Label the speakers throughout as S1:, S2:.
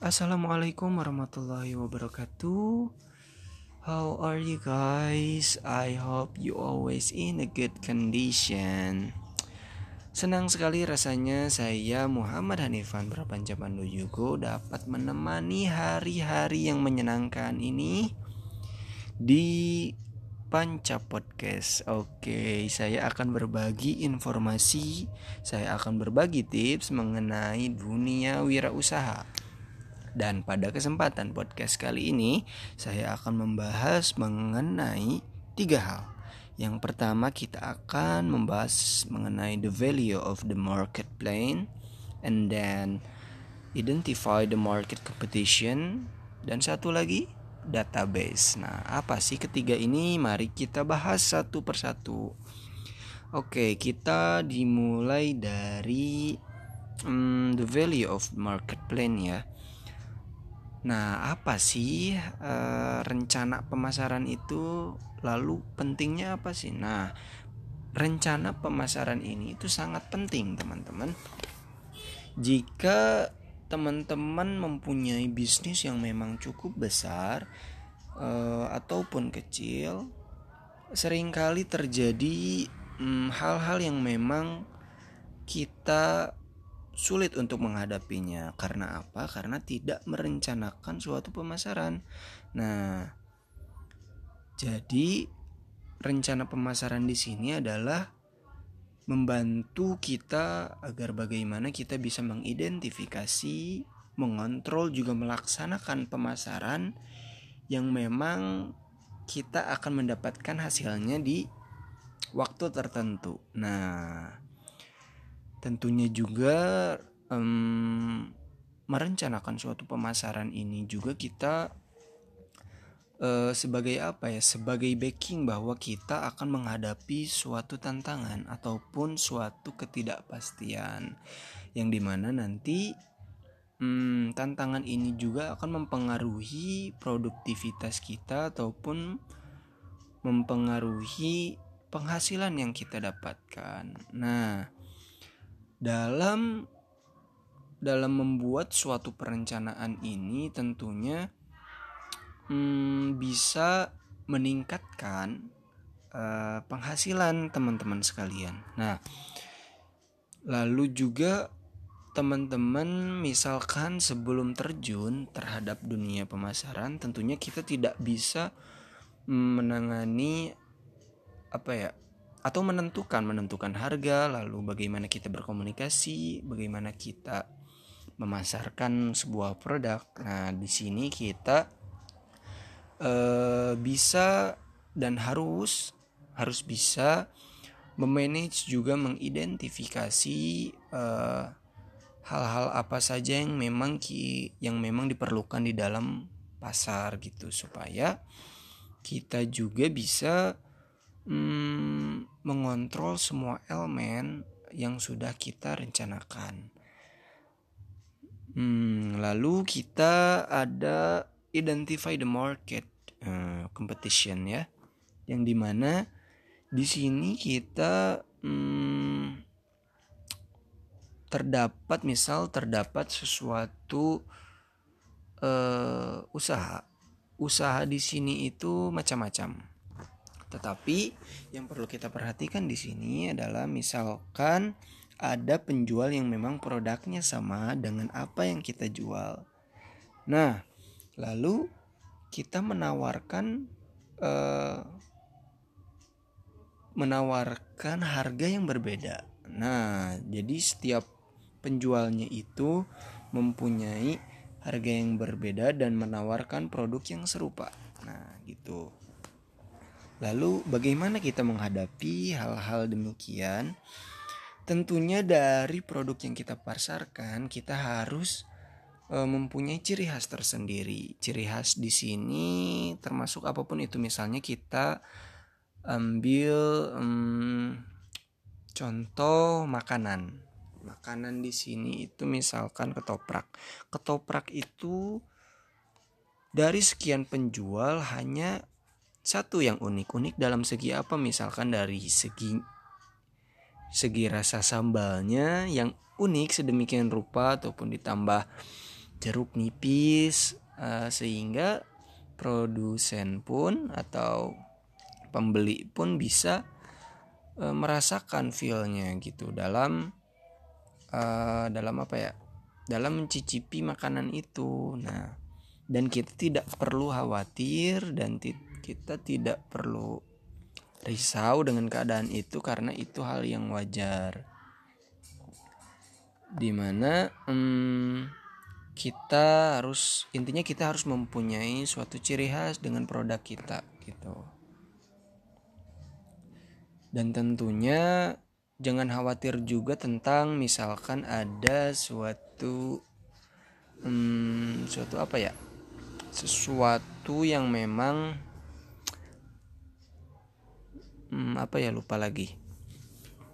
S1: Assalamualaikum warahmatullahi wabarakatuh. How are you guys? I hope you always in a good condition. Senang sekali rasanya saya Muhammad Hanifan Prapanca Pandu Yugo dapat menemani hari-hari yang menyenangkan ini di Panca Podcast. Oke, saya akan berbagi informasi, saya akan berbagi tips mengenai dunia wirausaha. Dan pada kesempatan podcast kali ini, saya akan membahas mengenai tiga hal. Yang pertama, kita akan membahas mengenai the value of the market plan, and then identify the market competition, dan satu lagi database. Nah, apa sih ketiga ini? Mari kita bahas satu persatu. Oke, kita dimulai dari um, the value of market plan ya. Nah, apa sih e, rencana pemasaran itu? Lalu pentingnya apa sih? Nah, rencana pemasaran ini itu sangat penting, teman-teman. Jika teman-teman mempunyai bisnis yang memang cukup besar e, ataupun kecil, sering kali terjadi mm, hal-hal mm, yang memang kita sulit untuk menghadapinya. Karena apa? Karena tidak merencanakan suatu pemasaran. Nah, jadi rencana pemasaran di sini adalah membantu kita agar bagaimana kita bisa mengidentifikasi, mengontrol juga melaksanakan pemasaran yang memang kita akan mendapatkan hasilnya di waktu tertentu. Nah, tentunya juga um, merencanakan suatu pemasaran ini juga kita uh, sebagai apa ya sebagai backing bahwa kita akan menghadapi suatu tantangan ataupun suatu ketidakpastian yang di mana nanti um, tantangan ini juga akan mempengaruhi produktivitas kita ataupun mempengaruhi penghasilan yang kita dapatkan. Nah, dalam dalam membuat suatu perencanaan ini tentunya hmm, bisa meningkatkan uh, penghasilan teman-teman sekalian. Nah, lalu juga teman-teman misalkan sebelum terjun terhadap dunia pemasaran tentunya kita tidak bisa menangani apa ya atau menentukan menentukan harga lalu bagaimana kita berkomunikasi bagaimana kita memasarkan sebuah produk. Nah di sini kita uh, bisa dan harus harus bisa memanage juga mengidentifikasi eh, hal-hal apa saja yang memang ki yang memang diperlukan di dalam pasar gitu. Supaya kita juga bisa hmm, mengontrol semua elemen yang sudah kita rencanakan. Hmm, lalu kita ada identify the market uh, competition ya, yang di mana di sini kita hmm, terdapat misal terdapat sesuatu uh, usaha, usaha di sini itu macam-macam tetapi yang perlu kita perhatikan di sini adalah misalkan ada penjual yang memang produknya sama dengan apa yang kita jual. Nah, lalu kita menawarkan uh, menawarkan harga yang berbeda. Nah, jadi setiap penjualnya itu mempunyai harga yang berbeda dan menawarkan produk yang serupa. Nah, gitu. Lalu bagaimana kita menghadapi hal-hal demikian? Tentunya dari produk yang kita pasarkan kita harus e, mempunyai ciri khas tersendiri. Ciri khas di sini termasuk apa pun itu misalnya kita ambil um, contoh makanan. Makanan di sini itu misalkan ketoprak. Ketoprak itu dari sekian penjual hanya satu yang unik-unik dalam segi apa? Misalkan dari segi segi rasa sambalnya yang unik sedemikian rupa ataupun ditambah jeruk nipis uh, sehingga produsen pun atau pembeli pun bisa uh, merasakan feelnya gitu dalam uh, dalam apa ya? Dalam mencicipi makanan itu. Nah dan kita tidak perlu khawatir dan kita tidak perlu risau dengan keadaan itu karena itu hal yang wajar. Di mana hmm, kita harus intinya kita harus mempunyai suatu ciri khas dengan produk kita gitu. Dan tentunya jangan khawatir juga tentang misalkan ada suatu hmm, suatu apa ya sesuatu yang memang hmm, apa ya lupa lagi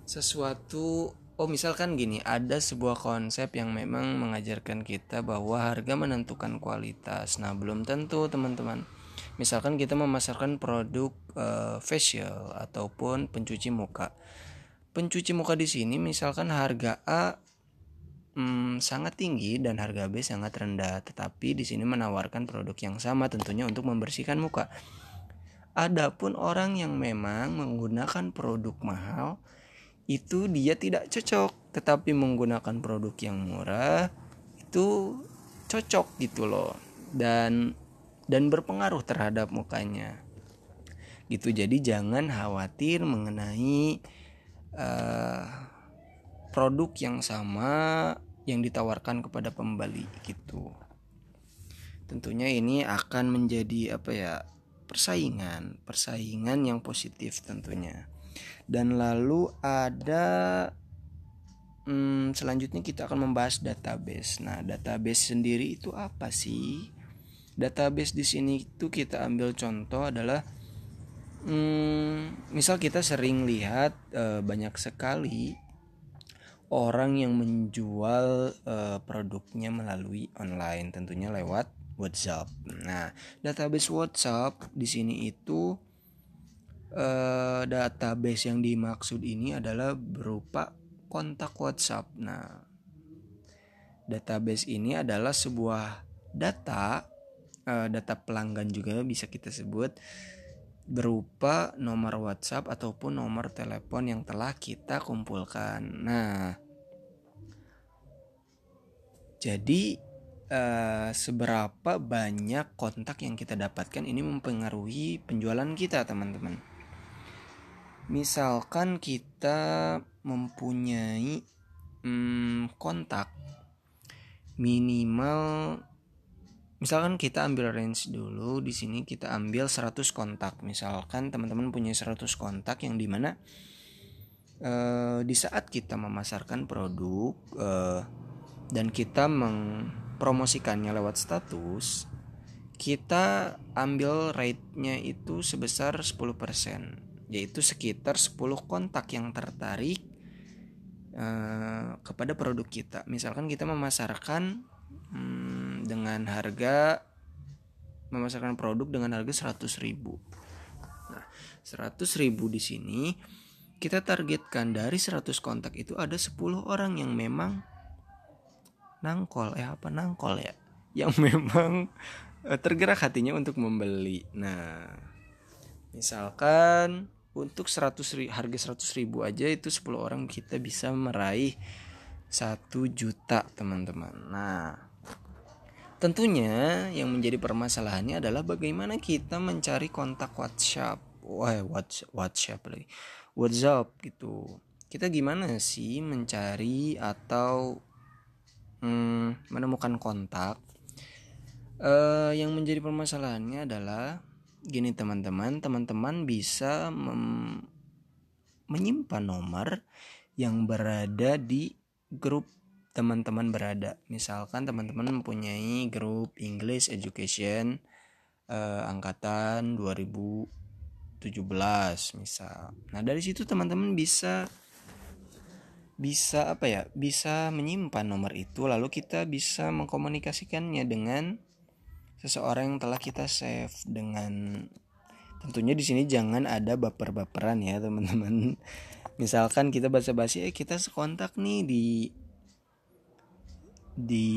S1: sesuatu Oh misalkan gini, ada sebuah konsep yang memang mengajarkan kita bahwa harga menentukan kualitas. Nah belum tentu teman-teman. Misalkan kita memasarkan produk uh, facial ataupun pencuci muka. Pencuci muka di sini misalkan harga A hmm, sangat tinggi dan harga B sangat rendah, tetapi di sini menawarkan produk yang sama tentunya untuk membersihkan muka. Adapun orang yang memang menggunakan produk mahal itu dia tidak cocok. Tetapi menggunakan produk yang murah itu cocok gitu loh. Dan dan berpengaruh terhadap mukanya. Gitu. Jadi jangan khawatir mengenai uh, produk yang sama yang ditawarkan kepada pembeli gitu. Tentunya ini akan menjadi apa ya persaingan persaingan yang positif tentunya dan lalu ada hmm, selanjutnya kita akan membahas database. Nah, database sendiri itu apa sih? Database di sini itu kita ambil contoh adalah hmm, misal kita sering lihat e, banyak sekali orang yang menjual e, produknya melalui online, tentunya lewat WhatsApp. Nah, database WhatsApp di sini itu uh, database yang dimaksud ini adalah berupa kontak WhatsApp. Nah, database ini adalah sebuah data uh, data pelanggan juga bisa kita sebut berupa nomor WhatsApp ataupun nomor telepon yang telah kita kumpulkan. Nah, jadi uh, seberapa banyak kontak yang kita dapatkan ini mempengaruhi penjualan kita, teman-teman. Misalkan kita mempunyai hmm, kontak minimal misalkan kita ambil range dulu di sini kita ambil 100 kontak. Misalkan teman-teman punya 100 kontak yang di mana uh, di saat kita memasarkan produk uh, dan kita mempromosikannya lewat status kita ambil rate-nya itu sebesar 10% yaitu sekitar 10 kontak yang tertarik uh, kepada produk kita. Misalkan kita memasarkan hmm, dengan harga memasarkan produk dengan harga 100.000. Nah, 100.000 di sini kita targetkan dari 100 kontak itu ada 10 orang yang memang nangkol. Eh apa nangkol ya? Yang memang uh, tergerak hatinya untuk membeli. Nah, misalkan untuk 100 harga 100 ribu aja itu 10 orang kita bisa meraih 1 juta teman-teman. Nah tentunya yang menjadi permasalahannya adalah bagaimana kita mencari kontak WhatsApp. Wah WhatsApp, WhatsApp lagi. WhatsApp gitu. Kita gimana sih mencari atau hmm, menemukan kontak. Uh, yang menjadi permasalahannya adalah gini teman-teman teman-teman bisa menyimpan nomor yang berada di grup teman-teman berada. Misalkan teman-teman mempunyai grup English Education eh, angkatan 2017 misal. Nah dari situ teman-teman bisa bisa apa ya bisa menyimpan nomor itu lalu kita bisa mengkomunikasikannya dengan seseorang yang telah kita save. Dengan tentunya di sini jangan ada baper-baperan ya teman-teman. Misalkan kita basa-basi eh kita sekontak nih di di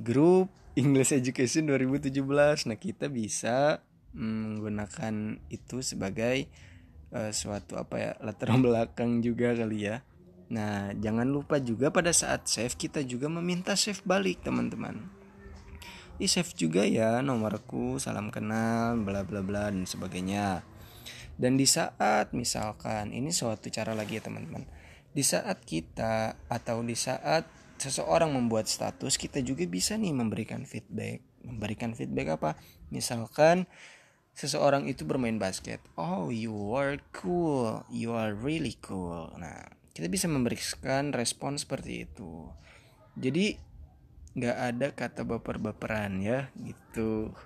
S1: grup English Education 2017 nah kita bisa menggunakan itu sebagai uh, suatu apa ya latar belakang juga kali ya nah jangan lupa juga pada saat save kita juga meminta save balik teman-teman. Di save juga ya nomorku salam kenal bla bla bla dan sebagainya. Dan di saat misalkan ini suatu cara lagi ya teman-teman. Di saat kita atau di saat seseorang membuat status kita juga bisa nih memberikan feedback. Memberikan feedback apa? Misalkan seseorang itu bermain basket. Oh you are cool. You are really cool. Nah kita bisa memberikan respon seperti itu. Jadi nggak ada kata baper-baperan ya gitu.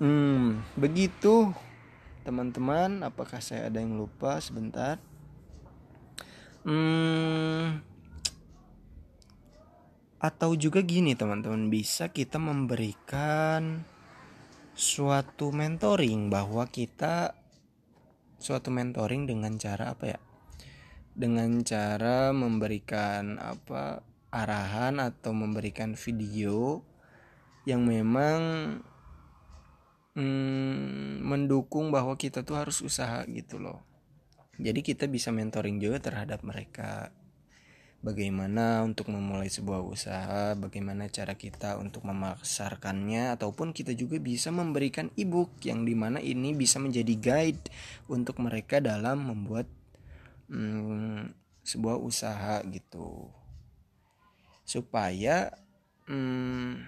S1: Hmm begitu. Teman-teman apakah saya ada yang lupa? Sebentar. Hmm atau juga gini teman-teman. Bisa kita memberikan suatu mentoring bahwa kita suatu mentoring dengan cara apa ya? Dengan cara memberikan apa arahan atau memberikan video yang memang hmm, mendukung bahwa kita tuh harus usaha gitu loh. Jadi kita bisa mentoring juga terhadap mereka bagaimana untuk memulai sebuah usaha, bagaimana cara kita untuk memasarkannya, ataupun kita juga bisa memberikan ebook yang di mana ini bisa menjadi guide untuk mereka dalam membuat hmm, sebuah usaha gitu. Supaya hmm,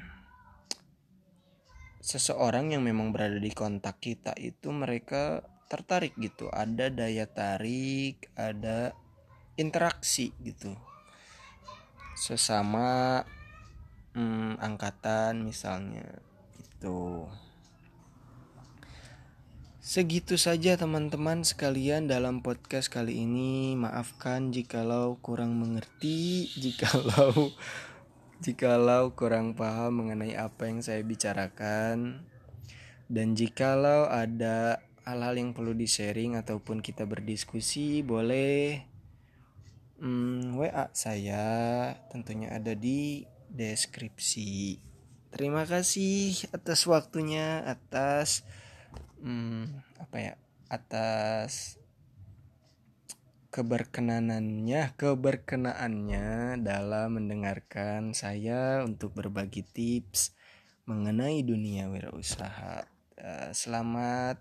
S1: seseorang yang memang berada di kontak kita itu mereka tertarik gitu. Ada daya tarik ada interaksi gitu sesama hmm, angkatan misalnya itu Segitu saja teman-teman sekalian dalam podcast kali ini. Maafkan jikalau kurang mengerti, jikalau jikalau kurang paham mengenai apa yang saya bicarakan. Dan jikalau ada hal-hal yang perlu di-sharing ataupun kita berdiskusi, boleh hmm, WA saya tentunya ada di deskripsi. Terima kasih atas waktunya, atas hmm, apa ya atas keberkenanannya keberkenaannya dalam mendengarkan saya untuk berbagi tips mengenai dunia wirausaha uh, selamat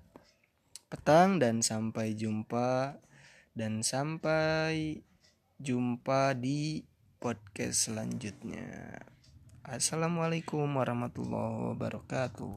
S1: petang dan sampai jumpa dan sampai jumpa di podcast selanjutnya. Assalamualaikum warahmatullahi wabarakatuh